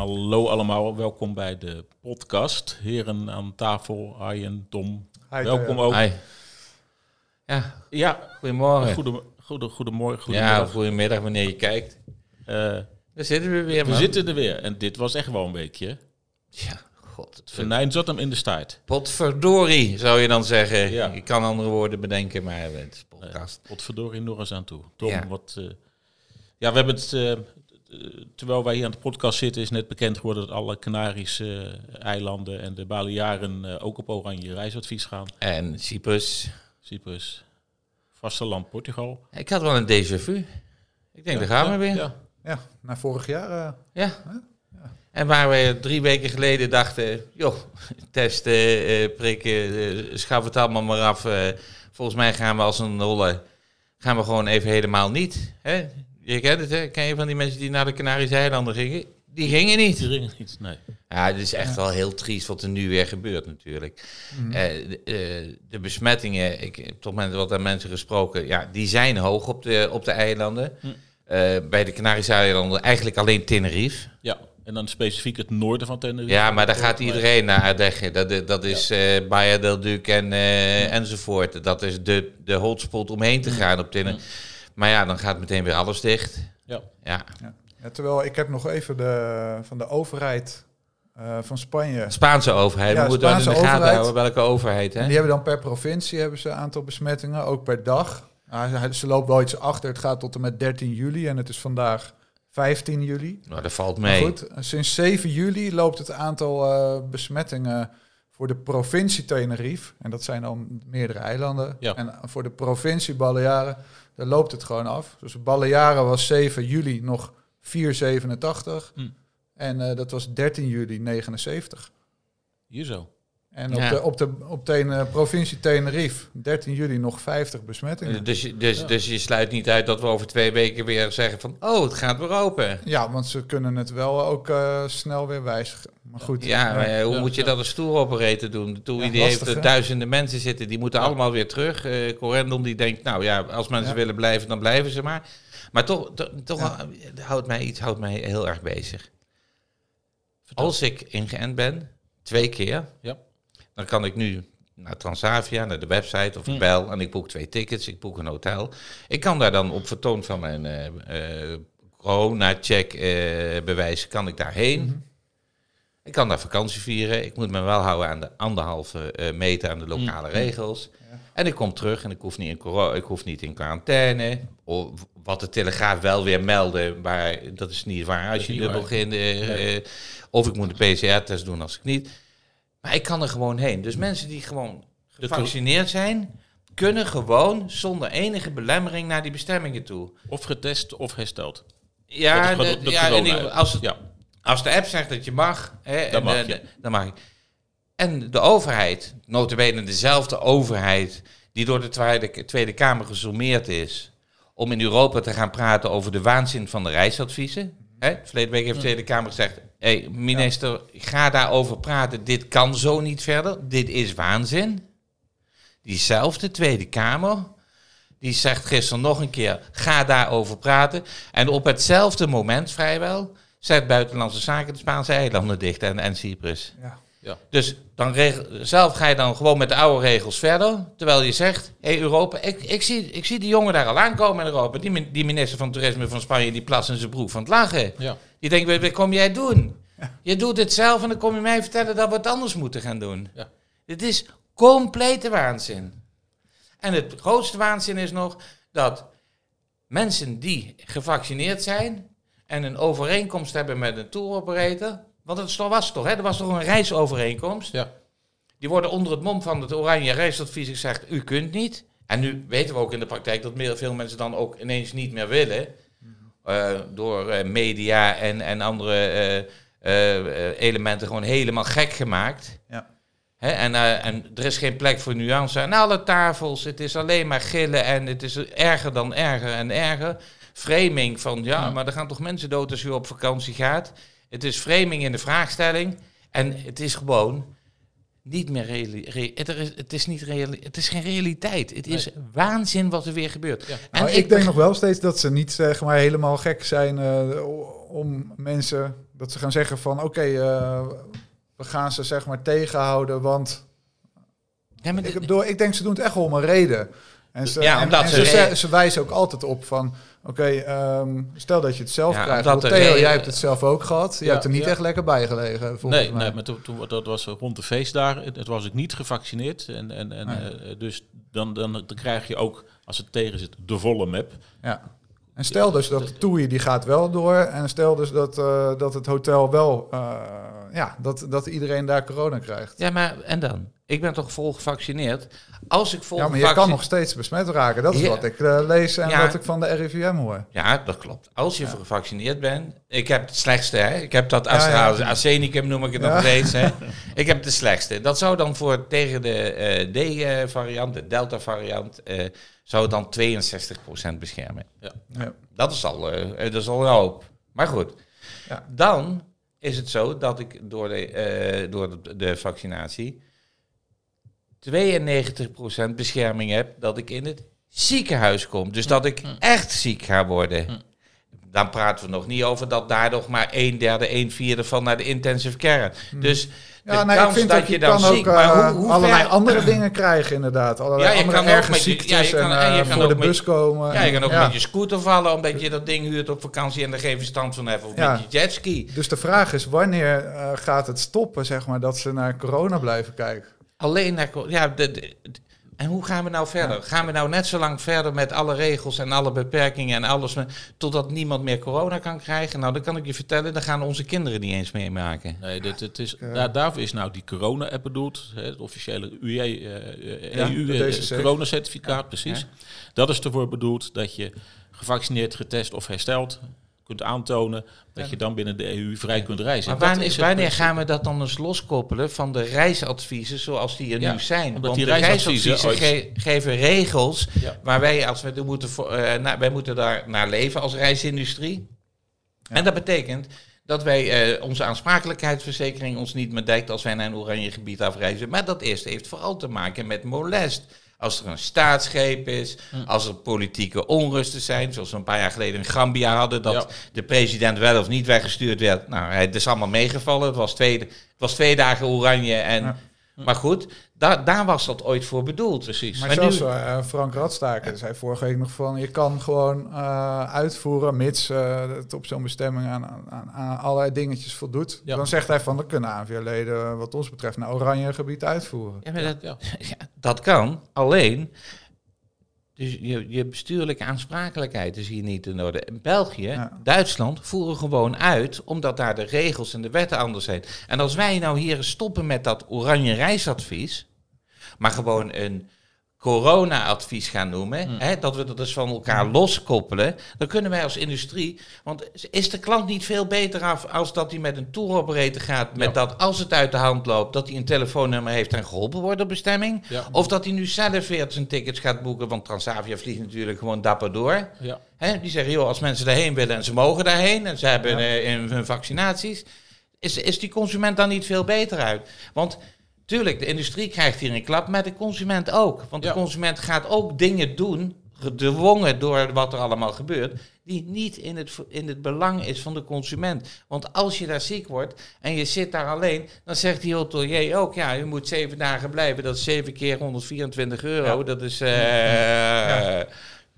Hallo allemaal, welkom bij de podcast. Heren aan tafel, Arjen, Tom. Hi, welkom Theo. ook. Hi. Ja, Ja, goedemorgen. goede, goede, goedemorgen, ja, goedemiddag. goedemiddag wanneer je kijkt. Eh, Daar zitten we weer, we man. zitten er weer en dit was echt wel een weekje. Ja, god. Het Venijn zat hem in de staart. Potverdorie, zou je dan zeggen. Ja. Je kan andere woorden bedenken, maar het is podcast. Potverdorie nog eens aan toe. Tom, Ja. wat... eh, ja, we hebben het... eh, terwijl wij hier aan de podcast zitten, is net bekend geworden dat alle Canarische eilanden en de Balearen eh, ook op oranje reisadvies gaan. En Cyprus. Cyprus, vasteland Portugal. Ik had wel een déjà vu. Ik denk, daar gaan we weer. Ja. Ja. Ja, na vorig jaar. eh, En waar we drie weken geleden dachten, joh, testen, eh, prikken, eh, schaf het allemaal maar af. eh, volgens mij gaan we als een holle, gaan we gewoon even helemaal niet. Hè? Je kent het, hè? Ken je van die mensen die naar de Canarische eilanden gingen? Die gingen niet. Die ringen niet, nee. Ja, het is echt wel heel triest wat er nu weer gebeurt natuurlijk. Mhm. Eh, de, eh, de besmettingen, ik heb toch met wat aan mensen gesproken, ja, die zijn hoog op de, op de eilanden. Hm. Eh, bij de Canarische eilanden eigenlijk alleen Tenerife. Ja, en dan specifiek het noorden van Tenerife. Ja, maar daar gaat iedereen naar Ardèche. Dat, dat is eh Baia del Duc en, eh, enzovoort. Dat is de, de hotspot omheen te gaan op Tenerife. Maar ja, dan gaat meteen weer alles dicht. Ja. Ja. ja, terwijl ik heb nog even de, van de overheid eh, van Spanje. Spaanse overheid. Ja, We moeten wel in de Spaanse gaten overheid. houden welke overheid. Hè? Die hebben dan per provincie hebben ze een aantal besmettingen, ook per dag. Ah, ze- loopt wel iets achter. Het gaat tot en met 13 juli en het is vandaag 15 juli. Nou, dat valt Maar mee. goed, sinds 7 juli loopt het aantal eh, besmettingen voor de provincie Tenerife. En dat zijn dan meerdere eilanden. Ja. En voor de provincie Balearen, daar loopt het gewoon af. Dus Balearen was 7 juli nog 4,87. Hm. En eh, dat was 13 juli 79. Hier zo. En op de, op de op de eh, provincie Tenerife, 13 juli nog 50 besmettingen. Dus, je- dus, dus je sluit niet uit dat we over twee weken weer zeggen van... Oh, het gaat weer open. Ja, want ze kunnen het wel ook eh, snel weer wijzigen. Maar goed. Ja, maar eh, hoe Ja, moet je dat als tour operator doen? Ja, die lastig, heeft er duizenden mensen zitten, die moeten Ja. allemaal weer terug. Eh Corendon die denkt, nou ja, als mensen Ja. willen blijven, dan blijven ze maar. Maar toch, to- toch houdt mij iets houdt mij heel erg bezig. Vertel. Als ik ingeënt ben, twee keer, Ja. Dan kan ik nu naar Transavia, naar de website of ik bel en ik boek twee tickets, ik boek een hotel. Ik kan daar dan op vertoon van mijn eh, eh, corona-check eh, bewijs, kan ik daarheen. Mhm. Ik kan daar vakantie vieren. Ik moet me wel houden aan de anderhalve meter aan de lokale Mm. regels. Ja. En ik kom terug en ik hoef niet in, ik hoef niet in quarantaine. Of wat de Telegraaf wel weer meldde, maar dat is niet waar. Als je dubbel begint, Nee. of ik moet een PCR-test doen als ik niet. Maar ik kan er gewoon heen. Dus mensen die gewoon gevaccineerd zijn, kunnen gewoon zonder enige belemmering naar die bestemmingen toe. Of getest of hersteld. Ja, de- de- ja als, het, Ja, als de app zegt dat je mag, hè, Dan en, mag eh, je. de- dan mag je. En de overheid, notabene dezelfde overheid die door de Tweede, Tweede Kamer gesommeerd is om in Europa te gaan praten over de waanzin van de reisadviezen. Hè? Verleden week heeft de Tweede Kamer gezegd, hey, minister, ga daarover praten, dit kan zo niet verder, dit is waanzin. Diezelfde Tweede Kamer, die zegt gisteren nog een keer, ga daarover praten. En op hetzelfde moment vrijwel zet Buitenlandse Zaken de Spaanse eilanden dicht en, en Cyprus. Ja. Dus dan regel, zelf ga je dan gewoon met de oude regels verder. Terwijl je zegt, hé hey Europa, ik, ik, zie, ik zie die jongen daar al aankomen in Europa. Die, die minister van Toerisme van Spanje, die plast in zijn broek van het lachen. ja. Die denkt, wat wat kom jij doen? Je doet het zelf en dan kom je mij vertellen dat we het anders moeten gaan doen. Ja. Dit is complete waanzin. En het grootste waanzin is nog dat mensen die gevaccineerd zijn en een overeenkomst hebben met een tour operator, want het was toch, hè? er was toch een reisovereenkomst. Ja. Die worden onder het mom van het oranje reisadvies gezegd, u kunt niet. En nu weten we ook in de praktijk dat meer, veel mensen dan ook ineens niet meer willen. eh, door eh, media en, en andere eh, elementen gewoon helemaal gek gemaakt. Ja. Hè, en, en er is geen plek voor nuance aan alle tafels. Het is alleen maar gillen en het is erger dan erger en erger. Framing van, ja, maar er gaan toch mensen dood als u op vakantie gaat. Het is framing in de vraagstelling. En het is gewoon niet meer reali- re- het, is, het is niet reali- het is geen realiteit. Het is waanzin wat er weer gebeurt. Ja. En Maar ik, denk nog wel steeds dat ze niet zeg maar helemaal gek zijn eh, om mensen dat ze gaan zeggen van oké, eh, we gaan ze zeg maar tegenhouden, want Ja, maar ik, bedoel, ik denk ze doen het echt om een reden. En ze, Ja, en- omdat en ze ze, re- ze, ze wijzen ook altijd op van oké, ehm, stel dat je het zelf Ja, krijgt. Theo, jij hebt het zelf ook gehad. Je Ja, hebt er niet ja. echt lekker bij gelegen. volgens Nee, mij. nee maar toen, toen, dat was rond de feestdagen. Het was ik niet gevaccineerd. En, en, en, Nee. eh, dus dan, dan, dan krijg je ook, als het tegen zit, de volle map. Ja. En stel dus dat de toei die gaat wel door. En stel dus dat, eh, dat het hotel wel, eh, ja, dat, dat iedereen daar corona krijgt. ja, maar en dan? Ik ben toch vol gevaccineerd? Als ik vol Ja, maar je kan nog steeds besmet raken. Dat is Ja. wat ik eh, lees en Ja. wat ik van de RIVM hoor. Ja, dat klopt. Als je gevaccineerd bent, ik heb het slechtste, hè? Ik heb dat. AstraZeneca, noem ik het nog steeds, hè? Ik heb het slechtste. Dat zou dan voor tegen de eh, D-variant, de Delta-variant, eh, zou dan 62% beschermen. Ja. Ja. Dat is al, eh, dat is al een hoop. Maar goed, Ja. dan is het zo dat ik door de, eh, door de, de vaccinatie 92% bescherming heb dat ik in het ziekenhuis kom. Dus dat ik echt ziek ga worden. Dan praten we nog niet over dat daar nog maar een derde, een vierde van naar de intensive care. Dus de Ja, nee, ik vind dat dat je je dan ziek... ook eh, hoe, hoe allerlei ver- andere dingen krijgen inderdaad. Allerlei Ja, je andere kan erge je- ziektes ja, je kan- en, en je eh, voor de met- bus komen. Ja, je kan ook met je scooter vallen omdat je dat ding huurt op vakantie en er geen verstand van hebt. Of met je jetski. Dus de vraag is, wanneer eh, gaat het stoppen, zeg maar, dat ze naar corona blijven kijken? Alleen naar... co- Ja, de- en hoe gaan we nou verder? Gaan we nou net zo lang verder met alle regels en alle beperkingen en alles... totdat niemand meer corona kan krijgen? Nou, dan kan ik je vertellen, dan gaan onze kinderen niet eens meemaken. Nee, dit, het is, daar, daarvoor is nou die corona-app bedoeld. Hè, het officiële UE, eh, Ja, EU de eh, DCC. coronacertificaat, precies. Dat is ervoor bedoeld dat je gevaccineerd, getest of hersteld kunt aantonen dat je dan binnen de EU vrij kunt reizen. Maar wanneer, wanneer gaan we dat dan eens loskoppelen van de reisadviezen zoals die er Ja, nu zijn? omdat Want die reisadviezen reisadviezen ge- geven regels Ja. waar wij, als we moeten, voor- na- wij moeten daar naar leven als reisindustrie. En dat betekent dat wij eh, onze aansprakelijkheidsverzekering ons niet meer dekt als wij naar een oranje gebied afreizen. Maar dat eerste heeft vooral te maken met molest. Als er een staatsgreep is, als er politieke onrusten zijn, zoals we een paar jaar geleden in Gambia hadden, dat Ja. de president wel of niet weggestuurd werd. Nou, het is allemaal meegevallen. Het was twee, het was twee dagen oranje. En, Ja. Maar goed, daar daar was dat ooit voor bedoeld. Precies. Maar, Maar zelfs nu- eh, Frank Radstaker zei vorige week nog van... je kan gewoon eh, uitvoeren, mits eh, het op zo'n bestemming aan, aan, aan allerlei dingetjes voldoet. Ja. Dan zegt hij van, dan kunnen ANVR-leden wat ons betreft naar oranje gebied uitvoeren. Ja, maar dat, Ja. ja, dat kan. Alleen, dus je, je bestuurlijke aansprakelijkheid is hier niet in orde. In België, Ja. Duitsland voeren gewoon uit, omdat daar de regels en de wetten anders zijn. En als wij nou hier stoppen met dat oranje reisadvies, maar gewoon een corona-advies gaan noemen, hè, dat we dat dus van elkaar loskoppelen, dan kunnen wij als industrie, want is de klant niet veel beter af als dat hij met een tour operator gaat, met Ja. dat als het uit de hand loopt, dat hij een telefoonnummer heeft en geholpen wordt op bestemming? Ja. Of dat hij nu zelf weer zijn tickets gaat boeken, want Transavia vliegt natuurlijk gewoon dapper door. Ja. Hè, die zeggen, joh, als mensen daarheen willen en ze mogen daarheen en ze hebben eh, hun vaccinaties, is, is die consument dan niet veel beter uit? Want tuurlijk, de industrie krijgt hier een klap, maar de consument ook. Want Ja. de consument gaat ook dingen doen, gedwongen door wat er allemaal gebeurt, die niet in het, in het belang is van de consument. Want als je daar ziek wordt en je zit daar alleen, dan zegt die hotelier ook, ja, u moet zeven dagen blijven, dat is zeven keer 124 euro, Ja. dat is eh,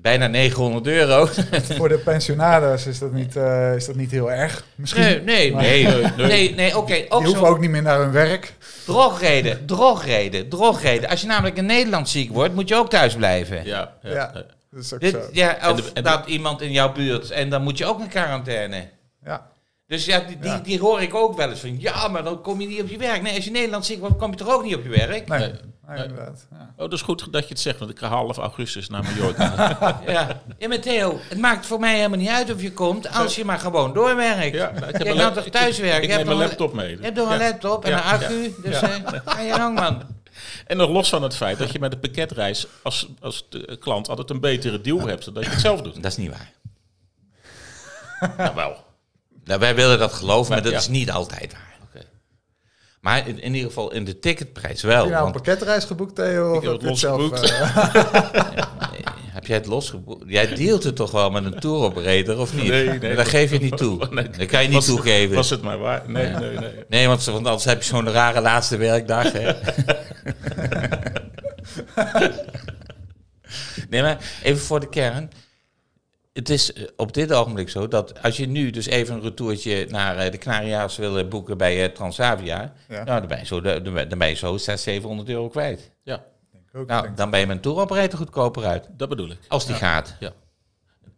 bijna 900 euro. Voor de pensionados is dat niet, eh, is dat niet heel erg. Misschien. Nee, nee, nee, nee, nee, nee oké. ook Die hoeven zo. ook niet meer naar hun werk. Drogreden, drogreden, drogreden. Als je namelijk in Nederland ziek wordt, moet je ook thuis blijven. Ja, ja, Ja. Dat is ook Dit, zo. ja, En of de- en de- dat iemand in jouw buurt. En dan moet je ook in quarantaine. Ja. Dus ja, die, die, Ja. die hoor ik ook wel eens van. Ja, maar dan kom je niet op je werk. Nee, als je in Nederland ziek wordt, kom je toch ook niet op je werk? Nee. Nee. nee, Nee. inderdaad. Ja. Oh, dat is goed dat je het zegt, want ik ga half augustus naar Mallorca. Ja. ja, maar Theo, het maakt voor mij helemaal niet uit of je komt, als je maar gewoon doorwerkt. ja, nou, ik heb Je een kan toch ik- thuiswerken? Ik, Je neem hebt mijn een- laptop mee. Je hebt toch een laptop en Ja, een accu, dus Ja. eh, ga je gang man. En nog los van het feit dat je met de pakketreis als, als de klant altijd een betere deal hebt, zodat je het zelf doet. Dat is niet waar. Nou wel. Nou, wij willen dat geloven, maar Maar, dat ja. is niet altijd waar. Oké. Maar in, in ieder geval in de ticketprijs wel. Heb je nou een pakketreis geboekt, Theo? Of heb het zelf? losgeboekt. eh, heb jij het losgeboekt? Jij deelt het toch wel met een tour operator, of niet? Nee, nee. Dat geef je niet toe. Nee. Dat kan je niet Was- toegeven. Was het maar waar? Nee, nee, nee. Nee, want, want anders heb je zo'n rare laatste werkdag. Hè? nee, maar even voor de kern. Het is eh, op dit ogenblik zo dat als je nu dus even een retourtje naar eh, de Canaria's wil eh, boeken bij eh, Transavia, Ja. nou, dan ben je zo, de- de- dan ben je zo 600, 700 euro kwijt. Ja, ook, Nou, denk dan ben je met een touroperator goedkoper uit. dat bedoel ik. Als die gaat. Ja.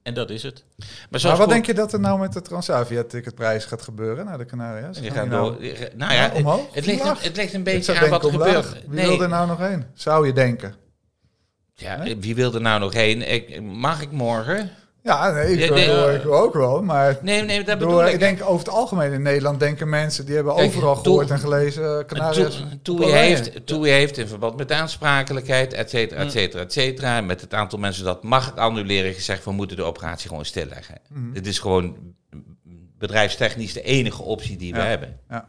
En dat is het. Maar, Maar wat denk je dat er nou met de Transavia-ticketprijs gaat gebeuren naar de Canaria's? Die Gaan nou- door. Nou ja, Nou, omhoog? het, ligt, Omlaag? het ligt een beetje aan wat er gebeurt. Wie wil er nou nog heen? Zou je denken? Ja, wie wil er nou nog heen? Ik, mag ik morgen? Ja, nee, ik, wil, nee, ik wil ook wel, maar... Nee, nee, dat Door, bedoel ik ik. denk over het algemeen in Nederland denken mensen die hebben overal gehoord en gelezen op Toei Oranje. heeft, Toei heeft in verband met aansprakelijkheid, et cetera, et cetera, et cetera, met het aantal mensen dat mag annuleren, gezegd we moeten de operatie gewoon stilleggen. Mhm. Dit is gewoon bedrijfstechnisch de enige optie die we Ja. hebben. Ja.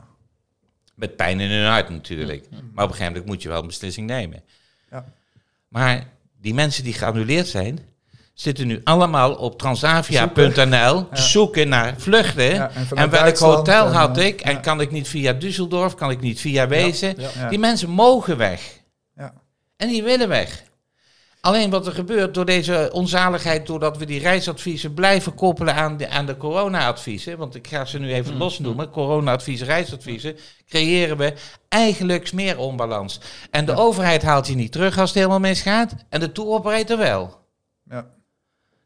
Met pijn in hun hart natuurlijk. Maar op een gegeven moment moet je wel een beslissing nemen. Ja. Maar die mensen die geannuleerd zijn, zitten nu allemaal op transavia.nl zoeken. naar vluchten. Ja, en welk hotel had eh, ik? En ja. kan ik niet via Düsseldorf? Kan ik niet via Wezen? Ja. Die mensen mogen weg. Ja. En die willen weg. Alleen wat er gebeurt door deze onzaligheid, doordat we die reisadviezen blijven koppelen aan de, aan de corona-adviezen, want ik ga ze nu even losnoemen, corona-adviezen, reisadviezen, creëren we eigenlijk meer onbalans. En de overheid haalt je niet terug als het helemaal misgaat, en de tour-operator wel. Ja.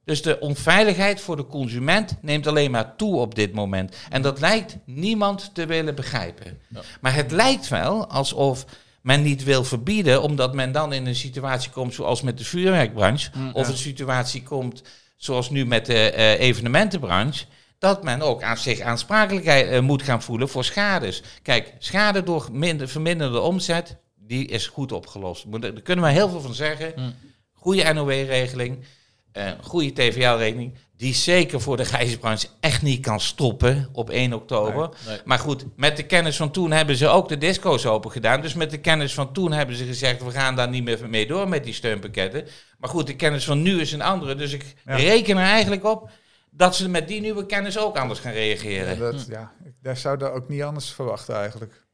Dus de onveiligheid voor de consument neemt alleen maar toe op dit moment. En dat lijkt niemand te willen begrijpen. Maar het lijkt wel alsof men niet wil verbieden, omdat men dan in een situatie komt zoals met de vuurwerkbranche, of een situatie komt zoals nu met de eh, evenementenbranche, dat men ook aan zich aansprakelijkheid eh, moet gaan voelen voor schades. Kijk, schade door minder, verminderde omzet, die is goed opgelost. Daar kunnen we heel veel van zeggen. Goede NOW-regeling, eh goede TVL-regeling, die zeker voor de reisbranche echt niet kan stoppen op 1 oktober. Nee, nee. Maar goed, met de kennis van toen hebben ze ook de disco's open gedaan. Dus met de kennis van toen hebben ze gezegd, we gaan daar niet meer mee door met die steunpakketten. Maar goed, de kennis van nu is een andere. Dus ik Ja. reken er eigenlijk op dat ze met die nieuwe kennis ook anders gaan reageren. Ja, dat, ja, ik daar zou dat ook niet anders verwachten eigenlijk.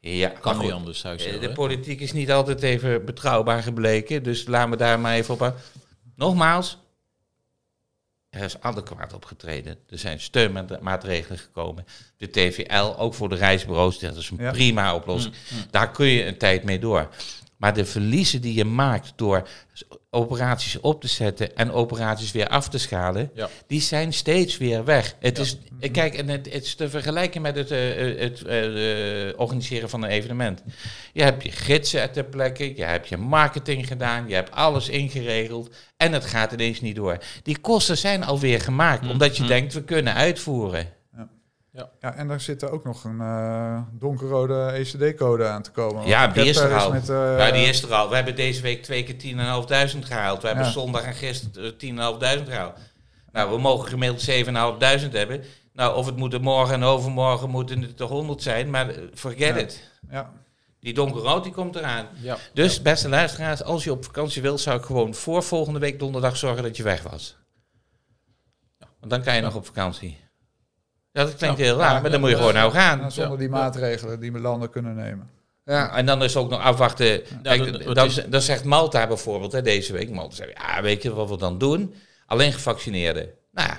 Ja, Kan niet anders, zou je eh, zeggen. De politiek is niet altijd even betrouwbaar gebleken. Dus laten we daar maar even op. Nogmaals, er is adequaat opgetreden. Er zijn steunmaatregelen gekomen. De TVL, ook voor de reisbureaus, dat is een Ja. prima oplossing. Daar kun je een tijd mee door. Maar de verliezen die je maakt door operaties op te zetten en operaties weer af te schalen, Ja. die zijn steeds weer weg. Het is, eh, kijk, en het, het is te vergelijken met het, eh, eh, het eh, organiseren van een evenement. Je hebt je gidsen ter plekke, je hebt je marketing gedaan, je hebt alles ingeregeld en het gaat ineens niet door. Die kosten zijn alweer gemaakt, omdat je denkt we kunnen uitvoeren. Ja, en daar zit er ook nog een eh, donkerrode ECD-code aan te komen. Ja, die is er al. Met, eh, ja, die is er al. We hebben deze week twee keer 10.500 gehaald. We hebben Ja. zondag en gisteren eh, 10.500 gehaald. Nou, we mogen gemiddeld 7.500 hebben. Nou, of het moeten morgen en overmorgen moeten het er 100 zijn, maar eh, forget Ja. it. Ja, Die donkerrood die komt eraan. Ja. Dus, beste luisteraars, als je op vakantie wilt, zou ik gewoon voor volgende week donderdag zorgen dat je weg was. Want dan kan je nog op vakantie. Ja, dat klinkt Ja. heel raar, Ja, maar dan moet je ja, gewoon nou gaan. zonder die maatregelen die landen kunnen nemen. Ja, en dan is ook nog afwachten. Kijk, dan, dan zegt Malta bijvoorbeeld, hè, deze week. Malta zegt, ja, weet je wat we dan doen? Alleen gevaccineerden. Nou ja,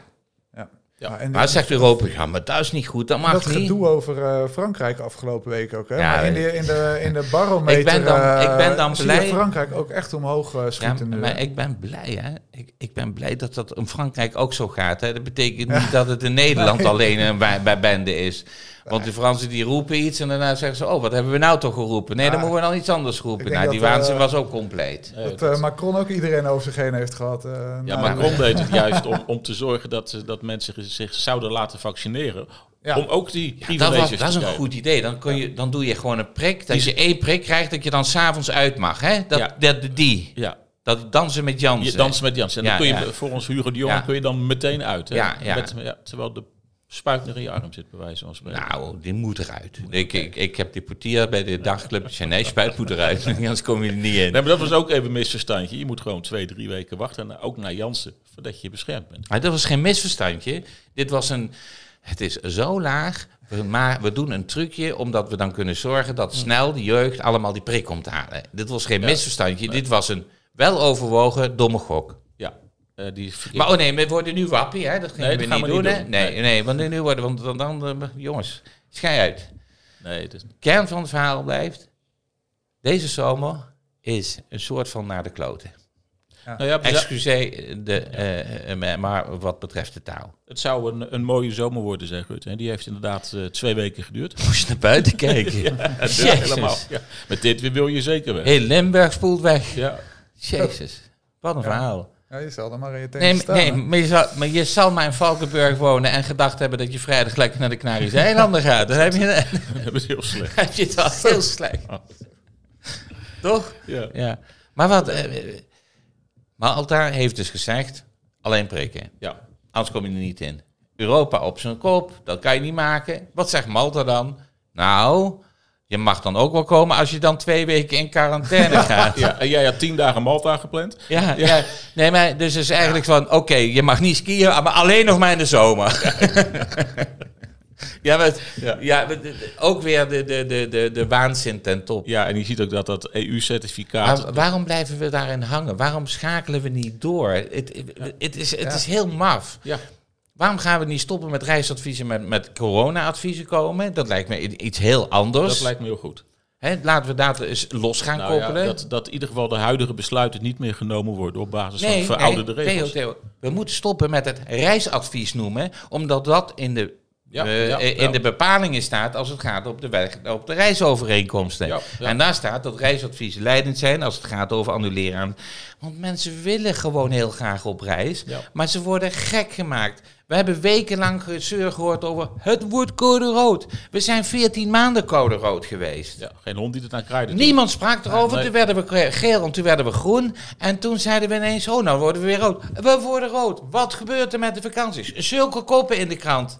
Ja. Ja. Ja, en maar zegt Europa, ja, maar dat is niet goed, dat mag dat niet. gedoe over eh, Frankrijk afgelopen week ook. Hè? Ja, maar in de, in de, in de barometer Ik ben dan- eh, ik ben dan zie je blij- Frankrijk ook echt omhoog eh, Ja, schieten nu. maar hè? ik ben blij, hè. Ik, ik ben blij dat dat in Frankrijk ook zo gaat. Hè. Dat betekent niet dat het in Nederland alleen een bij, bende is. Want de Fransen die roepen iets en daarna zeggen ze... oh, wat hebben we nou toch geroepen? Nee, dan Ja. moeten we dan iets anders roepen. Nou, die dat, eh, waanzin was ook compleet. Dat eh, Macron ook iedereen over zich heen heeft gehad. eh, ja, Macron deed het juist om, om te zorgen dat, dat mensen zich- zich zouden laten vaccineren. Ja. Om ook die Ja, dat, was, te dat is een goed idee. Dan, kun je, dan doe je gewoon een prik. Dat Die- je één prik krijgt, dat je dan s'avonds uit mag. Hè? Dat, Ja. dat, die. Ja, Dat dansen met Jansen. je danst met Jans. En dan kun je ons Hugo de Jong kun je dan meteen uit. Hè? Met, terwijl de spuit nog in je arm zit, bij wijze van spreken. Nou, die moet eruit. Ik, ik, ik heb die portier bij de dagclub. Nee, spuit moet eruit. Anders kom je er niet in. Nee, maar dat was ook even een misverstandje. Je moet gewoon twee, drie weken wachten. En ook naar Jansen, voordat je beschermd bent. Maar dat was geen misverstandje. Dit was een... Het is zo laag. Maar we doen een trucje omdat we dan kunnen zorgen dat snel de jeugd allemaal die prik komt halen. Dit was geen Ja. misverstandje. Dit was een wel overwogen domme gok. Ja, eh, die Maar oh nee, we worden nu wappie, hè? Dat gingen Nee, we dat niet we doen, niet hè? Nee, Nee. nee, want nu worden, want dan, dan eh, jongens, schij uit. nee, het is, Kern van het verhaal blijft, deze zomer is een soort van naar de kloten. nou ja, we zou- Excuseer, de, eh, maar wat betreft de taal. het zou een, een mooie zomer worden, zei Rutte. En die heeft inderdaad twee weken geduurd. Moest je naar buiten kijken. Jezus. helemaal. Ja. Met dit wil je zeker weg. Heel Limburg spoelt weg. Ja. Jezus, wat een verhaal. Ja, je zal er maar in je Nee, staan. nee maar, je zal, maar je zal maar in Valkenburg wonen en gedacht hebben dat je vrijdag lekker naar de Canarische eilanden gaat. Dan heb je, Dat is heel slecht. heb je het al heel slecht. Toch? Ja. Ja. Maar wat... eh, eh, maar Altaar heeft dus gezegd, alleen prikken. ja. Anders kom je er niet in. Europa op zijn kop, dat kan je niet maken. Wat zegt Malta dan? Nou, je mag dan ook wel komen als je dan twee weken in quarantaine gaat. Ja, en jij had tien dagen Malta gepland. Ja, ja. Nee, maar dus is eigenlijk van, oké, je mag niet skiën, maar alleen nog maar in de zomer. ja, maar, Ja. ja. maar ook weer de, de, de, de, de waanzin ten top. Ja, en je ziet ook dat dat EU-certificaat... Waarom blijven we daarin hangen? Waarom schakelen we niet door? Het, het, het, is, het is heel maf. Ja, Waarom gaan we niet stoppen met reisadviezen, met, met corona-adviezen komen? Dat lijkt me iets heel anders. dat lijkt me heel goed. Laten we dat eens los gaan Nou ja, koppelen. dat, dat in ieder geval de huidige besluiten niet meer genomen worden op basis van verouderde nee, regels. Theo, Theo, we moeten stoppen met het reisadvies noemen, omdat dat in de, Ja, eh, ja, in de bepalingen staat als het gaat op de, weg, op de reisovereenkomsten. En daar staat dat reisadviezen leidend zijn als het gaat over annuleren. Want mensen willen gewoon heel graag op reis, maar ze worden gek gemaakt. We hebben wekenlang gezeur gehoord over het wordt code rood. We zijn 14 maanden code rood geweest. Ja, geen hond die het aan krijgt. Niemand sprak erover. nee. Toen werden we geel en toen werden we groen. En toen zeiden we ineens, oh, nou worden we weer rood. We worden rood. Wat gebeurt er met de vakanties? Zulke koppen in de krant.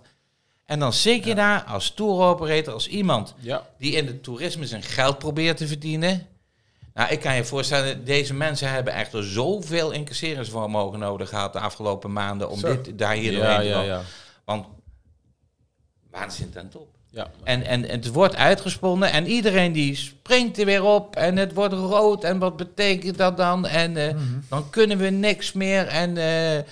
En dan zit je daar als tour operator, als iemand Ja, die in het toerisme zijn geld probeert te verdienen. Nou, ik kan je voorstellen, deze mensen hebben echt zoveel incasseringsvermogen nodig gehad de afgelopen maanden om Zo. dit daar hier ja, doorheen te ja, komen. ja. Want waanzin ten top. ja. En, en, en het wordt uitgesponnen en iedereen die springt er weer op en het wordt rood en wat betekent dat dan? En eh, dan kunnen we niks meer en eh,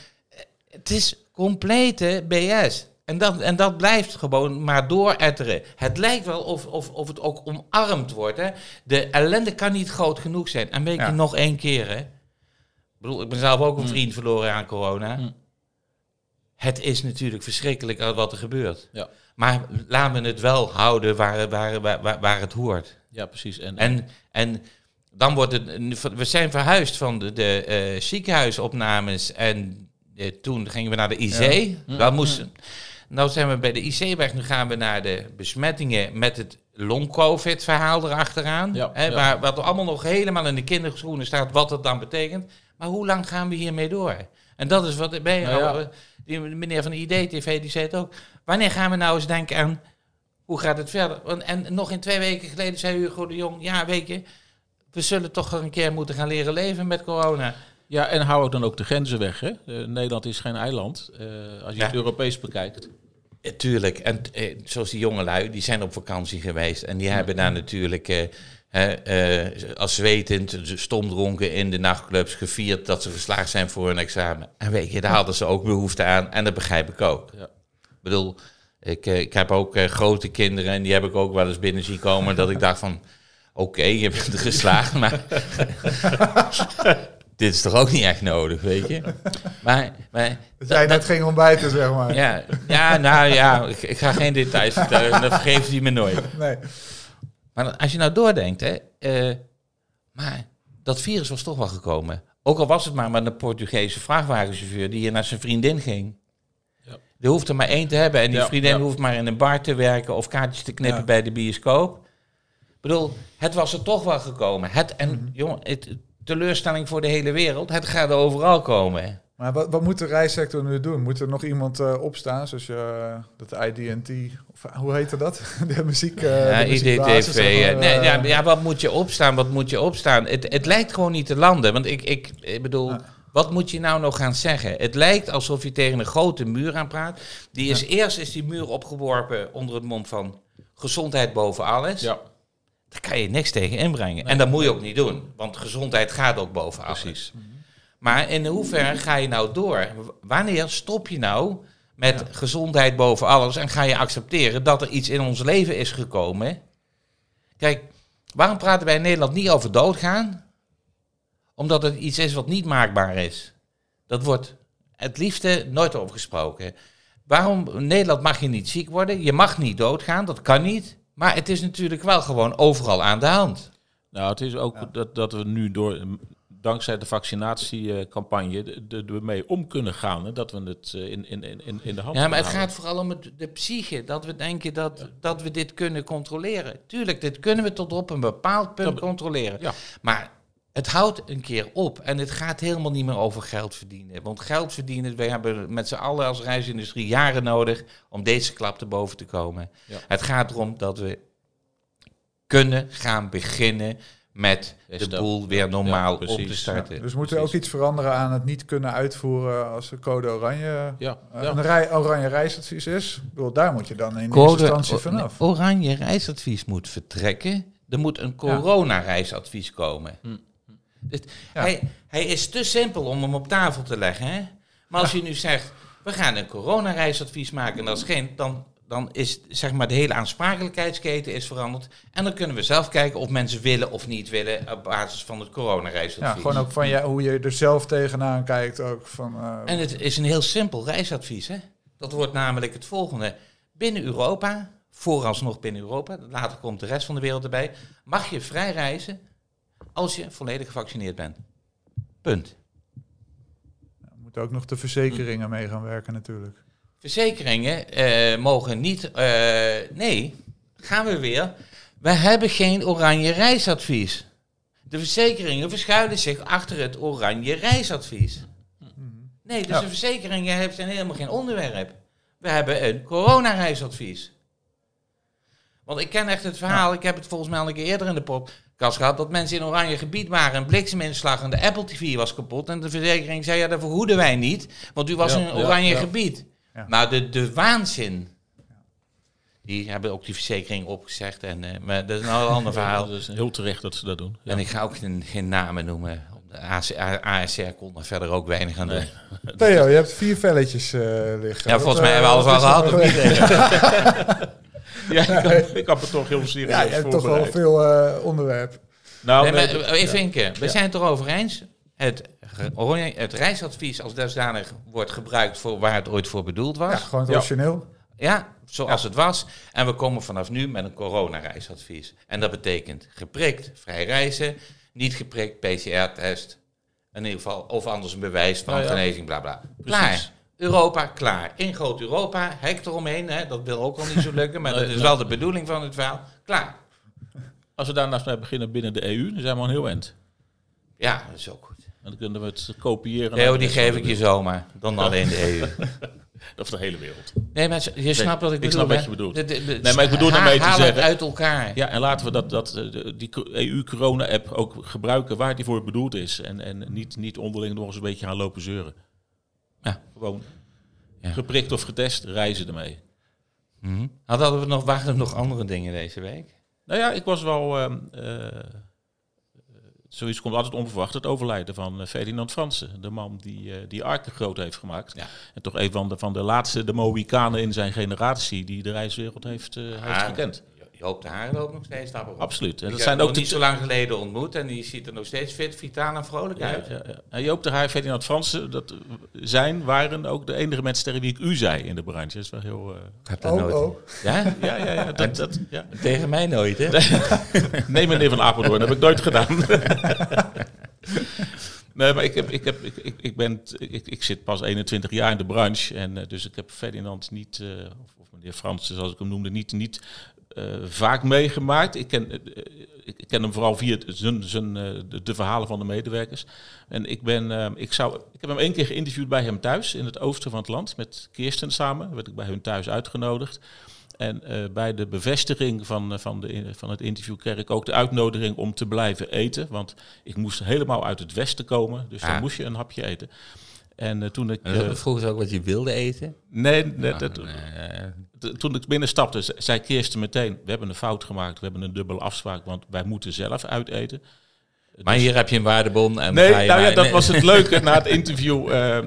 het is complete BS. En dat, en dat blijft gewoon maar dooretteren. Het lijkt wel of, of, of het ook omarmd wordt. Hè? De ellende kan niet groot genoeg zijn. En weet je Ja. nog één keer, hè? Ik bedoel, ik ben zelf ook een vriend verloren aan corona. Mm. Het is natuurlijk verschrikkelijk wat er gebeurt. Ja. Maar laten we het wel houden waar, waar, waar, het hoort. ja, precies. En, En, en dan wordt het. We zijn verhuisd van de, de eh, ziekenhuisopnames. En eh, toen gingen we naar de IC. Dat moesten. Nou zijn we bij de IC weg. Nu gaan we naar de besmettingen met het long-covid-verhaal erachteraan. Ja, hè, ja. Waar, wat allemaal nog helemaal in de kinderschoenen staat, wat het dan betekent. Maar hoe lang gaan we hiermee door? En dat is wat bij Nou ja. eh, die meneer van de ID-TV, die zei het ook. Wanneer gaan we nou eens denken aan hoe gaat het verder? En nog in twee weken geleden zei Hugo de Jong, ja weet je, we zullen toch een keer moeten gaan leren leven met corona. ja, en hou dan ook de grenzen weg. Hè? Eh, Nederland is geen eiland. Eh, als je Ja. het Europees bekijkt. Eh, Tuurlijk, en eh, zoals die jongelui, die zijn op vakantie geweest. En die hebben daar natuurlijk eh, eh, als zwetend, stomdronken in de nachtclubs gevierd dat ze geslaagd zijn voor hun examen. En weet je, daar hadden ze ook behoefte aan en dat begrijp ik ook. Ja. Ik bedoel, ik, eh, ik heb ook eh, grote kinderen en die heb ik ook wel eens binnen zien komen dat ik dacht van, oké, je bent geslaagd, maar... dit is toch ook niet echt nodig, weet je? Maar, maar Dat jij net ging ontbijten, zeg maar. ja, ja, nou ja, ik, ik ga geen details vertellen, dat vergeeft hij me nooit. Nee. Maar als je nou doordenkt, hè, eh, maar dat virus was toch wel gekomen. Ook al was het maar met een Portugese vrachtwagenchauffeur die hier naar zijn vriendin ging. Ja. Die hoeft er maar één te hebben en die Ja, vriendin ja. hoeft maar in een bar te werken of kaartjes te knippen Ja. bij de bioscoop. Ik bedoel, het was er toch wel gekomen. Het, en Mhm. jongen, het, teleurstelling voor de hele wereld, het gaat er overal komen. Maar wat, wat moet de reissector nu doen? Moet er nog iemand eh, opstaan, zoals je, eh, dat IDT, of eh, hoe heette dat? De muziek, eh ja, IDTV. nee, ja, ja, wat moet je opstaan? Wat moet je opstaan? Het, het lijkt gewoon niet te landen. Want ik, ik, ik bedoel, Ja. wat moet je nou nog gaan zeggen? Het lijkt alsof je tegen een grote muur aan praat. Die is eerst is die muur opgeworpen onder het mom van gezondheid boven alles. Ja, Daar kan je niks tegen inbrengen. En dat moet je ook niet doen. Want gezondheid gaat ook boven alles. precies. Maar in hoeverre ga je nou door? Wanneer stop je nou met gezondheid boven alles en ga je accepteren dat er iets in ons leven is gekomen? Kijk, waarom praten wij in Nederland niet over doodgaan? Omdat het iets is wat niet maakbaar is. Dat wordt het liefste nooit over gesproken. Waarom in Nederland mag je niet ziek worden? Je mag niet doodgaan, dat kan niet. Maar het is natuurlijk wel gewoon overal aan de hand. Nou, het is ook dat, dat we nu door, dankzij de vaccinatiecampagne, ermee om kunnen gaan. Hè, dat we het eh, in, in, in, in de hand Ja, maar het gaat vooral om het, de psyche. Dat we denken dat, dat we dit kunnen controleren. Tuurlijk, dit kunnen we tot op een bepaald punt Ja, controleren. Ja. Maar het houdt een keer op. En het gaat helemaal niet meer over geld verdienen. Want geld verdienen, we hebben met z'n allen als reisindustrie jaren nodig om deze klap te boven te komen. Ja. Het gaat erom dat we kunnen gaan beginnen met de boel weer normaal op te starten. Dus moet er ook iets veranderen aan het niet kunnen uitvoeren als de code oranje Ja, eh, ja. een rij, oranje reisadvies is? Ik bedoel, daar moet je dan in eerste Code- instantie o- vanaf. oranje reisadvies moet vertrekken. Er moet een corona-reisadvies komen. Hm. Ja. hij, hij is te simpel om hem op tafel te leggen. Hè? Maar als je nu zegt, we gaan een corona-reisadvies maken... en dat is geen, dan, dan is zeg maar, de hele aansprakelijkheidsketen is veranderd. En dan kunnen we zelf kijken of mensen willen of niet willen... op basis van het Ja, corona-reisadvies. gewoon ook van ja, hoe je er zelf tegenaan kijkt. Ook van, eh, En het is een heel simpel reisadvies. Hè? Dat wordt namelijk het volgende. Binnen Europa, vooralsnog binnen Europa, later komt de rest van de wereld erbij, mag je vrij reizen als je volledig gevaccineerd bent. Punt. moet ook nog de verzekeringen mee gaan werken natuurlijk. Verzekeringen eh, mogen niet. eh, nee, gaan we weer. We hebben geen oranje reisadvies. De verzekeringen verschuilen zich achter het oranje reisadvies. Nee, dus Ja. de verzekeringen hebben zijn helemaal geen onderwerp. We hebben een coronareisadvies. Want ik ken echt het verhaal, ik heb het volgens mij al een keer eerder in de gehad, dat mensen in oranje gebied waren, een blikseminslag en de Apple TV was kapot. En de verzekering zei, ja, dat vergoeden wij niet, want u was Ja, in oranje ja. gebied. Ja. Nou, de, de waanzin. Die hebben ook die verzekering opgezegd. En, eh, maar dat is nou een ander verhaal. Is heel terecht dat ze dat doen. Ja. En ik ga ook geen, geen namen noemen. De ASR kon er verder ook weinig aan doen. Nee. Theo, je hebt vier velletjes eh, liggen. Ja, volgens mij eh, hebben we alles wat al gehad. Ja, ik, heb, ik heb het toch heel serieus Ja, je hebt toch wel veel eh onderwerp. Nou, Nee, maar, eh, even Inke, we Ja. zijn het erover eens. Het, het reisadvies als dusdanig wordt gebruikt voor waar het ooit voor bedoeld Ja, was. gewoon het Ja. Ja, zoals het was. En we komen vanaf nu met een coronareisadvies. En dat betekent geprikt, vrij reizen. Niet geprikt, PCR-test. In ieder geval, of anders een bewijs van Ja, ja. genezing, bla bla. Precies. Klaar. Europa, klaar. In groot Europa, hek eromheen. Hè. Dat wil ook al niet zo lukken, maar Nee, dat is nee. wel de bedoeling van het verhaal. Klaar. als we daarnaast mee beginnen binnen de EU, dan zijn we al een heel eind. Ja, dat is ook goed. En dan kunnen we het kopiëren. de die geef ik je zomaar. Dan alleen de EU. Of de hele wereld. Nee, maar je snapt wat ik ik bedoel. snap wat je bedoelt. De- de- de- Nee, maar ik bedoel daarmee te zeggen- uit elkaar. Ja, en laten we dat, dat, eh, die EU-corona-app ook gebruiken waar die voor bedoeld is. En, en niet, niet onderling nog eens een beetje gaan lopen zeuren. Ja. Gewoon Ja. geprikt of getest, reizen ermee. Mhm. Hadden we nog, waren er nog andere dingen deze week? Nou ja, ik was wel... eh, zoiets komt altijd onverwacht. Het overlijden van eh, Ferdinand Fransen. De man die, die Arken groot heeft gemaakt. Ja. En toch een van de, van de laatste de Mohikanen in zijn generatie die de reiswereld heeft, heeft Ah, gekend. Joop de Haar loopt nog steeds op. Absoluut. En Ik dat heb zijn ook niet zo lang geleden ontmoet en die ziet er nog steeds fit, vitaal en vrolijk Ja, uit. ja, ja. En Joop de Haar, Ferdinand Fransen, dat zijn, waren ook de enige mensen tegen wie ik u zei in de branche. Dat is wel heel... eh, Ik heb dat Oh, nooit. oh. Ja? ja, ja, ja, dat, dat, ja. Tegen mij nooit, hè? Nee, meneer Van Apeldoorn, dat heb ik nooit gedaan. nee, maar ik, heb, ik, heb, ik, ik, ik, ben, ik, ik zit pas 21 jaar in de branche. En eh, dus ik heb Ferdinand niet, eh, of, of meneer Frans, zoals ik hem noemde, niet, niet vaak meegemaakt. Ik ken, eh, ik, ken hem vooral via zijn, zijn, eh, de, de verhalen van de medewerkers. En ik, ben, eh, ik, zou, ik heb hem één keer geïnterviewd bij hem thuis, in het oosten van het land, met Kirsten samen. werd ik bij hun thuis uitgenodigd. En eh, bij de bevestiging van, eh, van, de, van het interview kreeg ik ook de uitnodiging om te blijven eten. Want ik moest helemaal uit het westen komen, dus dan Ah. moest je een hapje eten. En eh, toen ik... Eh, dat vroeg ze ook wat je wilde eten? nee, nee, dat- Eh, t- toen ik binnenstapte, ze- zei Kirsten meteen... we hebben een fout gemaakt, we hebben een dubbele afspraak... want wij moeten zelf uiteten. maar hier heb je een waardebon en Nee, je nou ja, dat was het leuke. Na het interview eh,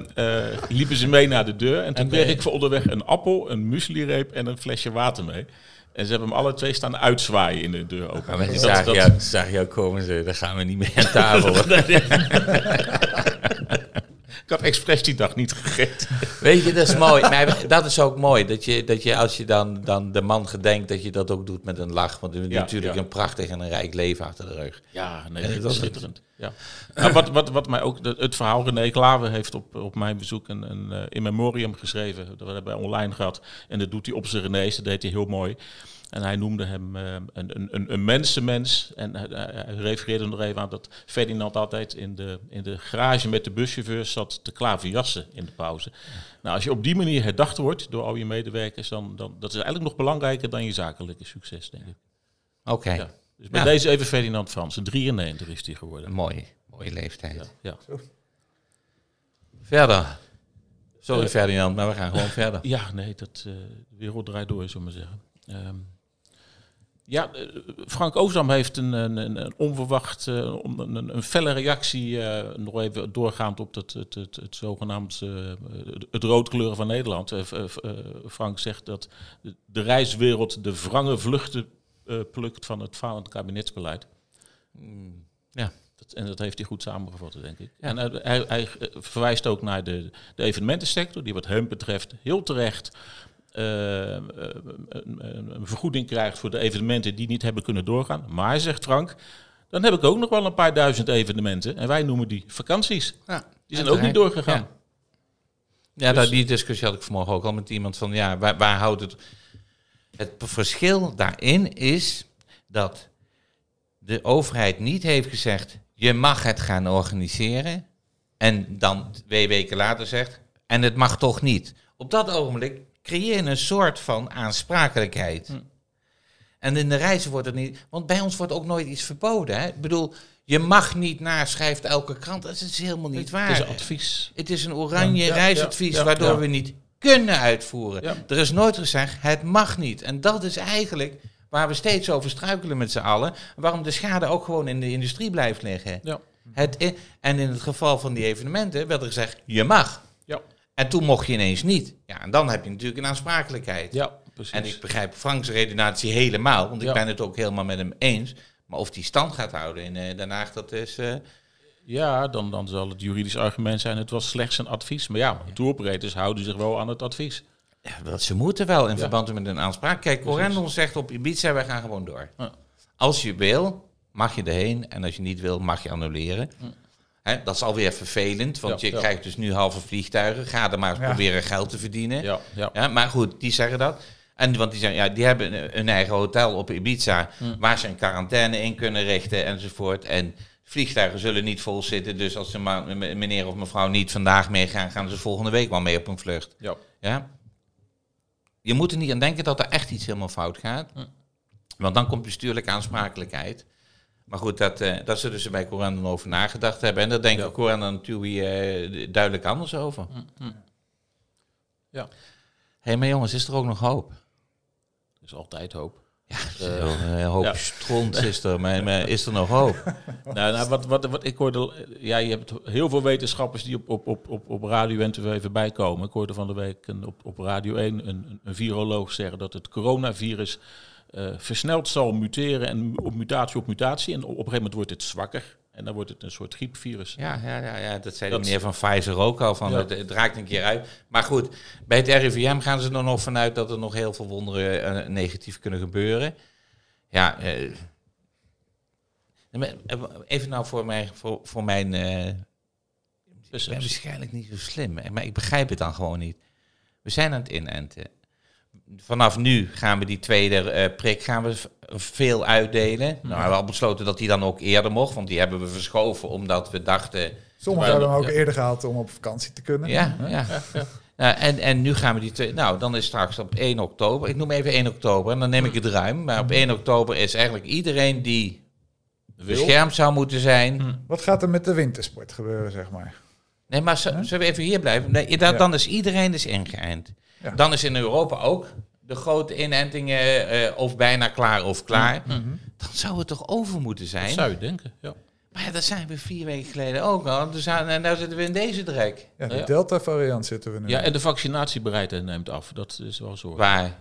liepen ze mee naar de deur. En toen En, kreeg ik voor onderweg een appel, een mueslireep en een flesje water mee. En ze hebben hem alle twee staan uitzwaaien in de deur open. Maar mensen Dat- zagen, dat- jou, zagen jou komen ze, dan gaan we niet meer aan tafel. Ik had expres die dag niet gegeten. Weet je, dat is mooi. Maar dat is ook mooi. Dat je, dat je als je dan, dan de man gedenkt, dat je dat ook doet met een lach. Want je hebt Ja, natuurlijk ja. een prachtig en een rijk leven achter de rug. Ja, nee, dat is schitterend. Ja. Nou, wat, wat, wat mij ook, het verhaal, René Klaver heeft op, op mijn bezoek een, een eh, in memoriam geschreven. Dat hebben wij online gehad. En dat doet hij op zijn René's, dat deed hij heel mooi. En hij noemde hem eh, een, een, een, mensenmens. En hij, hij refereerde nog even aan dat Ferdinand altijd in de, in de garage met de buschauffeurs zat te klaverjassen in de pauze. Nou, als je op die manier herdacht wordt door al je medewerkers, dan, dan dat is eigenlijk nog belangrijker dan je zakelijke succes, denk ik. Oké, Ja. Dus bij Ja. deze even Ferdinand Fransen, 93 is hij geworden. mooi. Mooie leeftijd. Ja. Verder. Sorry Eh, Ferdinand, maar we gaan gewoon verder. Ja, nee, dat, eh, de wereld draait door, zullen we maar zeggen. Ehm, ja, eh, Frank Oosdam heeft een, een, een, een onverwacht, eh, om- een, een felle reactie, eh, nog even doorgaand op het, het, het, het zogenaamd het, roodkleuren van Nederland. Frank zegt dat de, reiswereld de wrange vluchten plukt van het falend kabinetsbeleid. Ja. Dat, en dat heeft hij goed samengevat, denk ik. En hij, hij, verwijst ook naar de, de evenementensector, die wat hem betreft heel terecht een, een- een vergoeding krijgt voor de evenementen die niet hebben kunnen doorgaan. Maar, zegt Frank, dan heb ik ook nog wel een paar duizend evenementen. En wij noemen die vakanties. Ja, Die zijn ook niet doorgegaan. Ja. Ja, dat, die discussie had ik vanmorgen ook al met iemand van, ja, waar, waar houdt het... Het verschil daarin is dat de overheid niet heeft gezegd, je mag het gaan organiseren. En dan twee weken later zegt, en het mag toch niet. Op dat ogenblik creëer een soort van aansprakelijkheid. En in de reizen wordt het niet, want bij ons wordt ook nooit iets verboden. Hè? Ik bedoel, je mag niet naschrijft elke krant. Dat is helemaal niet waar. Het is een advies. Het is een oranje Ja, reisadvies ja, ja, waardoor we niet kunnen uitvoeren. Er is nooit gezegd, het mag niet. En dat is eigenlijk waar we steeds over struikelen met z'n allen. Waarom de schade ook gewoon in de industrie blijft liggen. Ja. Het en in het geval van die evenementen werd er gezegd, je mag. Ja. En toen mocht je ineens niet. Ja, en dan heb je natuurlijk een aansprakelijkheid. Ja, precies. En ik begrijp Franks redenatie helemaal, want ik Ja. ben het ook helemaal met hem eens. Maar of die stand gaat houden in eh, Den Haag, dat is... eh, Ja, dan, dan zal het juridisch argument zijn, het was slechts een advies. Maar ja, touroperators houden zich wel aan het advies. Ja, dat ze moeten wel in Ja. verband met een aanspraak. Kijk, Corendon zegt op Ibiza, wij gaan gewoon door. Ja. Als je wil, mag je erheen. En als je niet wil, mag je annuleren. Hè, dat is alweer vervelend, want Ja, je ja. krijgt dus nu halve vliegtuigen. Ga er maar eens Ja. proberen geld te verdienen. Ja, ja. Ja, maar goed, die zeggen dat. En want die zeggen, ja, die hebben een, eigen hotel op Ibiza, waar ze een quarantaine in kunnen richten enzovoort. En vliegtuigen zullen niet vol zitten, dus als ze maar, meneer of mevrouw niet vandaag meegaan, gaan ze volgende week wel mee op een vlucht. ja. Ja? Je moet er niet aan denken dat er echt iets helemaal fout gaat. Want dan komt bestuurlijke aansprakelijkheid. Maar goed, dat, eh dat ze bij Corendon over nagedacht hebben. En daar denken Ja. Corendon en TUI eh, duidelijk anders over. Ja. Hé, hey, maar jongens, is er ook nog hoop? Er is altijd hoop. Een uh, hoop ja. stront is er, maar, maar is er nog hoop? Nou, nou wat, wat, wat ik hoorde, ja, je hebt heel veel wetenschappers die op, op, op, op, op radio en tv even bijkomen. Ik hoorde van de week een, op, op Radio 1 een, een viroloog zeggen dat het coronavirus eh, versneld zal muteren en op mutatie op mutatie. En op, een gegeven moment wordt het zwakker. En dan wordt het een soort griepvirus. Ja, ja, ja, ja, dat zei de meneer van Pfizer ook al. Van Ja. het, het raakt een keer uit. Maar goed, bij het RIVM gaan ze er nog vanuit dat er nog heel veel wonderen eh, negatief kunnen gebeuren. Ja, eh, even nou voor, mij, voor, voor mijn... ik ben waarschijnlijk niet zo slim, maar ik begrijp het dan gewoon niet. We zijn aan het inenten. Vanaf nu gaan we die tweede eh, prik gaan we veel uitdelen. Nou, we hebben al besloten dat die dan ook eerder mocht, want die hebben we verschoven omdat we dachten... Sommigen hebben hem ook ja. eerder gehaald om op vakantie te kunnen. Ja, ja. Nou, en, en nu gaan we die twee. Nou, dan is straks op 1 oktober. Ik noem even 1 oktober en dan neem ik het ruim. Maar op 1 oktober is eigenlijk iedereen die beschermd zou moeten zijn. Wat gaat er met de wintersport gebeuren, zeg maar? Nee, maar zullen we even hier blijven? Nee, dan, Ja. dan is iedereen dus ingeënt. Ja. Dan is in Europa ook de grote inentingen eh, of bijna klaar of klaar. Dan zou het toch over moeten dat zijn? zou je denken, ja. Maar ja, dat zijn we vier weken geleden ook al. Dus aan- en nou zitten we in deze drek. Ja, de Ja. Delta-variant zitten we nu. Ja, en de vaccinatiebereidheid neemt af. Dat is wel zorg. Waar?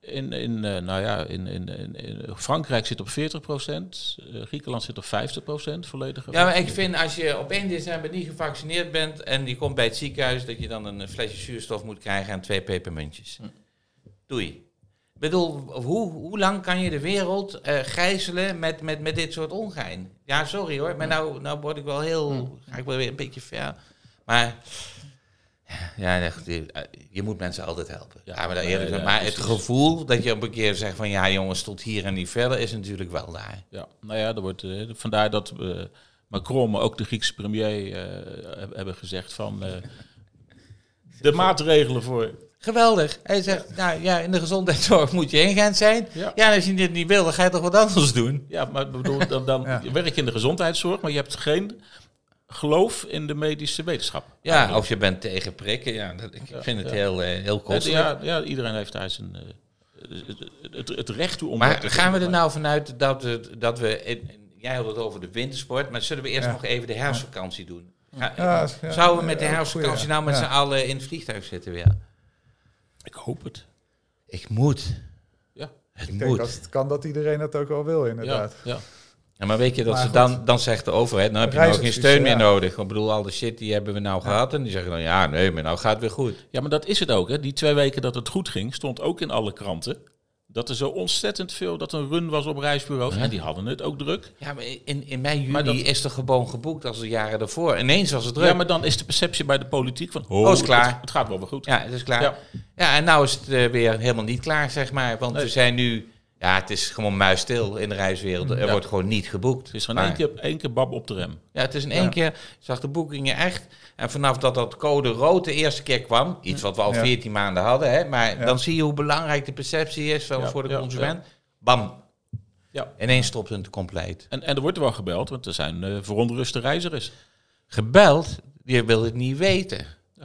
In, in, eh, nou ja, in, in, in, Frankrijk zit op 40 procent. Griekenland zit op 50 procent volledige. Ja, maar ik vind als je op 1 december niet gevaccineerd bent en je komt bij het ziekenhuis, dat je dan een flesje zuurstof moet krijgen en twee pepermuntjes. Doei. Ik bedoel, hoe, hoe lang kan je de wereld eh gijzelen met, met, met dit soort ongein? Ja, sorry hoor, maar nou, nou word ik wel heel, ga ik wel weer een beetje ver. Maar ja, echt, je, eh, je moet mensen altijd helpen. Ja, maar, nee, eerlijk, ja, maar het gevoel dat je op een keer zegt van ja jongens, tot hier en niet verder, is natuurlijk wel daar. Ja, nou ja, er wordt, eh, vandaar dat eh, Macron, maar ook de Griekse premier eh, heb- hebben gezegd van eh, de maatregelen voor. Geweldig. Hij zegt, nou ja, in de gezondheidszorg moet je ingeënt zijn. Ja. Ja, en als je dit niet wil, dan ga je toch wat anders doen. Ja, maar bedoel, dan, dan Ja. werk je in de gezondheidszorg, maar je hebt geen geloof in de medische wetenschap. Ja, of je bent tegen prikken. Ja, dat, ik vind het ja. heel, eh, heel kostelijk. ja, ja, iedereen heeft daar zijn eh, het, het, recht toe om. maar gaan we er nou vanuit dat we, dat we in- jij had het over de wintersport, maar zullen we eerst Ja. nog even de herfstvakantie doen? Ga- Ja, ja, Zouden we met de herfstvakantie nou met ja. z'n allen in het vliegtuig zitten weer? Ik hoop het. Ik moet. Ja, Het Ik denk moet. dat het kan dat iedereen dat ook wel wil, ja, inderdaad. ja. Ja, maar weet je dat Maar ze dan, dan zegt de overheid, dan heb je nou geen steun meer ja. nodig. Ik bedoel, al de shit die hebben we nou gehad. En die zeggen dan, ja, nee, maar nou gaat het weer goed. Ja, maar dat is het ook. Hè. Die twee weken dat het goed ging, stond ook in alle kranten. Dat er zo ontzettend veel, dat een run was op reisbureaus. En die hadden het ook druk. Ja, maar in, in mei, juni Maar dat- is er gewoon geboekt als de jaren daarvoor. Ineens was het druk. Ja, maar dan is de perceptie bij de politiek van... Oh, Oh, is klaar. Het, het gaat wel weer goed. Ja, het is klaar. Ja. Ja, en nou is het eh, weer helemaal niet klaar, zeg maar. Want Nee. we zijn nu... Ja, het is gewoon muisstil in de reiswereld. Er Ja. wordt gewoon niet geboekt. Het is gewoon één keer, één keer bab op de rem. Ja, het is in één keer... Ik zag de boekingen echt... En vanaf dat dat code rood de eerste keer kwam... Iets wat we al Ja. 14 maanden hadden, hè. Maar Ja. dan zie je hoe belangrijk de perceptie is van, Ja, voor de ja, consument. Bam. Ja. Ineens stopt het compleet. En, en er wordt wel gebeld, want er zijn veronteruste reizigers. gebeld, je wil het niet weten. Ja.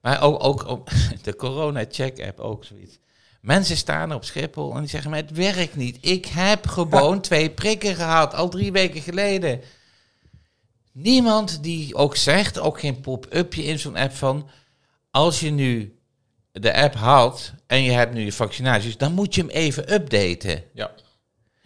Maar ook, ook op de corona-check-app ook zoiets. Mensen staan op Schiphol en die zeggen, maar het werkt niet. Ik heb gewoon twee prikken gehad, al drie weken geleden. Niemand die ook zegt, ook geen pop-upje in zo'n app van... als je nu de app had en je hebt nu je vaccinaties... dan moet je hem even updaten. Ja.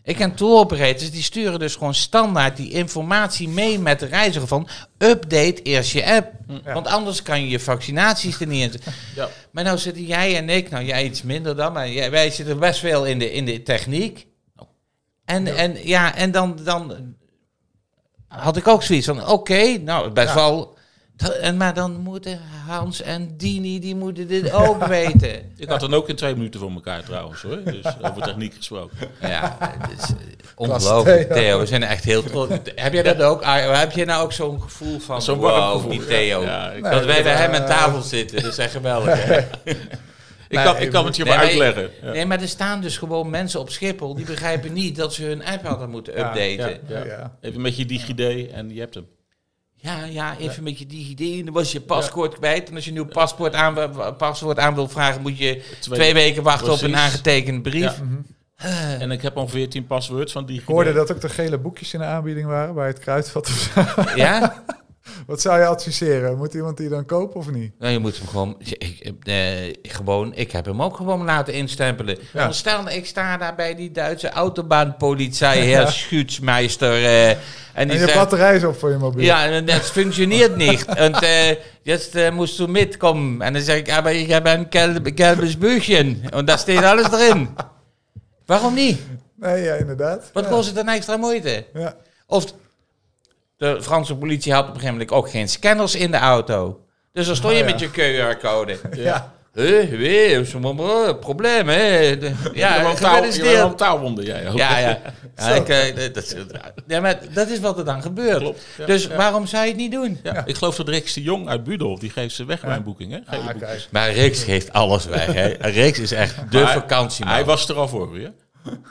Ik ken tour operators, die sturen dus gewoon standaard die informatie mee met de reiziger van update eerst je app. Want anders kan je je vaccinaties er niet in. Ja. Maar nou zitten jij en ik, nou jij iets minder dan, maar jij- wij zitten best veel in de, in de techniek. En ja, en, ja, en dan, dan had ik ook zoiets van, oké, nou best wel... En, maar dan moeten Hans en Dini, die moeten dit ook weten. Ik had dan ook in twee minuten voor elkaar trouwens hoor. Dus over techniek gesproken. Ja, het is eh, ongelooflijk. Theo. We zijn echt heel trots. Heb jij dat ook? Ah, Heb je nou ook zo'n gevoel van, Zo'n wow, warm gevoel. die Theo? Ja, dat wij bij hem aan tafel zitten, dat is echt geweldig. hè? ik, kan, ik kan het je Nee, maar uitleggen. Ja. Nee, maar er staan dus gewoon mensen op Schiphol... die begrijpen niet dat ze hun app hadden moeten Ja, updaten. Ja, Ja. Ja. Even met je DigiD en je hebt hem. Ja, even met je DigiD en dan was je paspoort kwijt. En als je een nieuw paspoort aan, paswoord aan wil vragen... moet je Twee- twee weken wachten op een aangetekende brief. Ja. En ik heb al 14 paswords van DigiD. Ik hoorde dat ook de gele boekjes in de aanbieding waren bij het kruidvat. of zo. Ja? Wat zou je adviseren? Moet iemand die dan kopen of niet? Nou, je moet hem gewoon, ik, eh, gewoon, ik heb hem ook gewoon laten instempelen. Ja. Want Stel, ik sta daar bij die Duitse autobahnpolitie, heer Schutsmeister. eh, en En die je zegt, batterij is op voor je mobiel. ja, en dat functioneert niet. En uh, jetzt uh, moest du mitkommen. En dan zeg ik, aber ik heb een gelbe, gelbes Büchchen. En daar staat alles erin. Waarom niet? Nee, ja, inderdaad. Wat ja. kost het een extra moeite? Ja. Of de Franse politie had op een gegeven moment ook geen scanners in de auto. Dus dan stond je Oh, ja. met je QR-code. Ja. Hé, een probleem, hè? Ja, Ja, je bent taal, je bent gefeliciteerd. een taalwonder, jij ook. Ja, ja. ja, ik, eh, dat, is- ja, maar dat is wat er dan gebeurt. Klopt, ja, dus ja. waarom zou je het niet doen? Ja, Ik geloof dat Rex de Jong uit Budel, die geeft ze weg bij een boeking, hè? Ah. Maar Reeks geeft alles weg. Hè. Reeks is echt de vakantieman. Hij was er al voor, hè?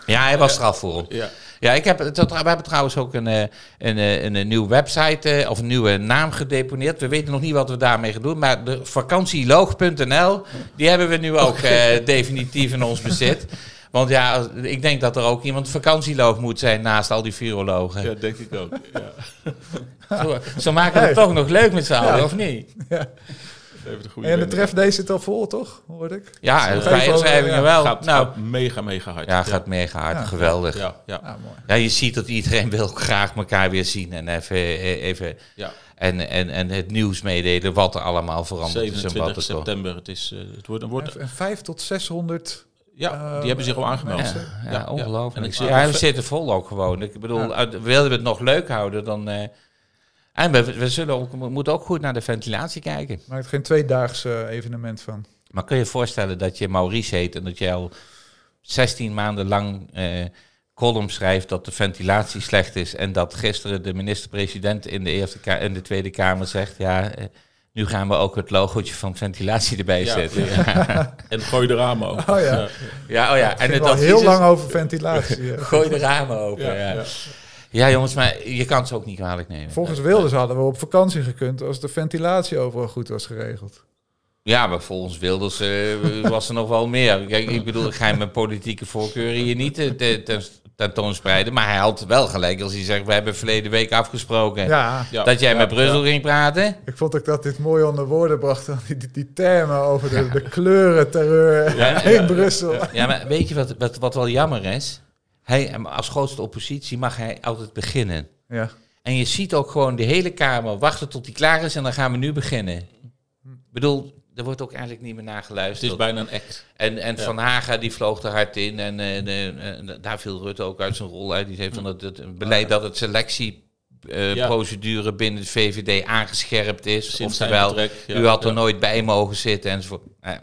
Ja, hij was er al voor hem. Ja. Ja, ik heb, het- we hebben trouwens ook een, eh, een, eh, een, een nieuwe website eh, of een nieuwe naam gedeponeerd. We weten nog niet wat we daarmee gaan doen, maar de vakantieloog.nl, die hebben we nu ook eh, definitief in ons bezit. Want ja, ik denk dat er ook iemand vakantieloog moet zijn naast al die virologen. ja, denk ik ook. Ja. Zo, zo maken we het Hey. toch nog leuk met z'n allen, Ja. of niet? Even de goede En de wending. tref deze zit al vol, toch? Hoorde ik. Ja, inschrijvingen wel. Gaat, nou, gaat mega, mega hard. ja, gaat mega hard. Ja. Geweldig. Ja, ja, Ah, mooi. Ja, je ziet dat iedereen wil graag elkaar weer zien en even, eh, even ja. en, en, en het nieuws meedelen wat er allemaal veranderd is en wat 27 er komt. september. Het, is, eh, het wordt een wordt. En 5 tot 600. Ja, Eh, die hebben zich al aangemeld. Ja, Ja, ja, ongelooflijk. En ik zit ja, we zitten vol ook gewoon. Ik bedoel, Ja. uit- willen we het nog leuk houden, dan... eh, en we, we, zullen ook, we moeten ook goed naar de ventilatie kijken. Maak er geen tweedaags eh, evenement van. Maar kun je je voorstellen dat je Maurice heet en dat je al 16 maanden lang eh column schrijft dat de ventilatie slecht is en dat gisteren de minister-president in de, eerste Ka- in de Tweede Kamer zegt, ja, eh, nu gaan we ook het logootje van ventilatie erbij Ja. zetten. Ja. En gooi de ramen ook. Oh ja. ja, oh ja. En En het heel is, lang over ventilatie. gooi de ramen open. Ja, Ja, jongens, maar je kan het ze ook niet kwalijk nemen. Volgens Wilders hadden we op vakantie gekund als de ventilatie overal goed was geregeld. Ja, maar volgens Wilders eh, was er nog wel meer. Kijk, ik bedoel, ik ga mijn politieke voorkeuren hier niet eh, te, ten, tentoonspreiden. Maar hij had wel gelijk als hij zegt, we hebben verleden week afgesproken Ja, dat jij ja, met Brussel ging praten. ik vond ook dat dit mooi onder woorden bracht. dan Die, die, die termen over de, de kleurenterreur Ja, in Brussel. Ja, maar weet je wat, wat, wat wel jammer is? Hij, als grootste oppositie mag hij altijd beginnen. Ja. En je ziet ook gewoon de hele Kamer wachten tot hij klaar is en dan gaan we nu beginnen. Ik bedoel, er wordt ook eigenlijk niet meer naar Het is bijna een act. En, en Ja. Van Haga die vloog er hard in. En eh, eh, daar viel Rutte ook uit zijn rol uit. Die heeft dan het, het beleid dat het selectieprocedure binnen de VVD aangescherpt is. Sinds Oftewel, ja, u had er ja. nooit bij mogen zitten enzovoort. Ja.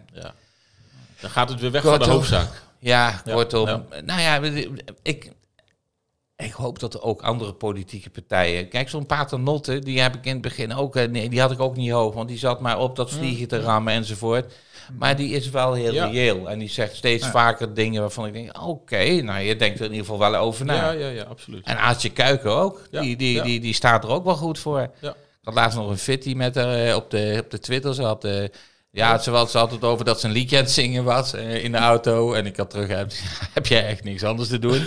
Dan gaat het weer weg van de hoofdzaak. Ja, kortom. ja. Nou ja, ik, ik hoop dat er ook andere politieke partijen... Kijk, zo'n Paternotte, die heb ik in het begin ook... eh, Nee, die had ik ook niet hoog, want die zat maar op dat vliegen te rammen enzovoort. Maar die is wel heel Ja. reëel. En die zegt steeds vaker dingen waarvan ik denk... Oké, nou, je denkt er in ieder geval wel over na. Ja, ja, ja, absoluut. En Aartje Kuiken ook. Die, die. Die, die staat er ook wel goed voor. Ja. Ik had laatst nog een fitty met haar eh, op de, op de Twitter. Ze had... eh, ja, ze had ze het over dat ze een liedje aan het zingen was eh, in de auto. En ik had terug, heb, heb jij echt niks anders te doen?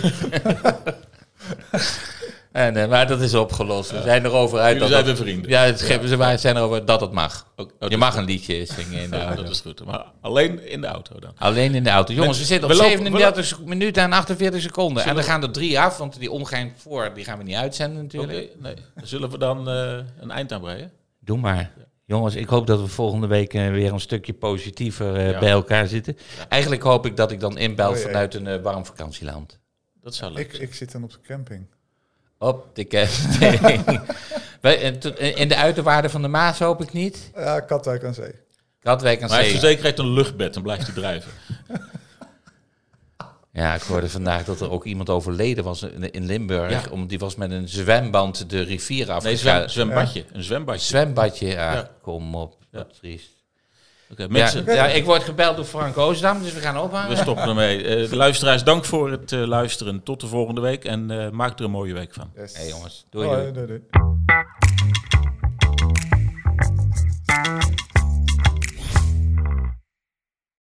en, eh, maar dat is opgelost. We zijn erover uit Jullie dat zijn dat- vrienden. Ja, het, ze waren- zijn erover dat het mag. Oh, Je mag een liedje zingen in de. Ja, auto. dat is goed. Maar alleen in de auto dan. Alleen in de auto. Jongens, we We- zitten op we lopen- 37 minuten en 48 seconden. En dan gaan er drie af, want die omgaan voor, die gaan we niet uitzenden natuurlijk. nee. Zullen we dan eh, een eind aan breien? Doe maar. Jongens, ik hoop dat we volgende week eh, weer een stukje positiever eh, Ja. bij elkaar zitten. Eigenlijk hoop ik dat ik dan inbel Oh, vanuit een eh, warm vakantieland. Dat zou leuk Ik, zijn. ik zit dan op de camping. Op de camping. In de uiterwaarden van de Maas hoop ik niet. Ja, Katwijk aan Zee. Katwijk aan Maar hij heeft Zee. verzekerd een luchtbed, dan blijft hij drijven. Ja, ik hoorde vandaag dat er ook iemand overleden was in Limburg. Ja. Om, die was met een zwemband de rivier af. Nee, zwem, zwembadje. Ja. Een zwembadje. Zwembadje, ja. Kom op, wat triest. Mensen. Ja, ik word gebeld door Frank Oosdam, dus we gaan ophangen. We stoppen ermee. Eh, luisteraars, dank voor het eh, luisteren. Tot de volgende week en eh, maak er een mooie week van. Hey jongens, doei.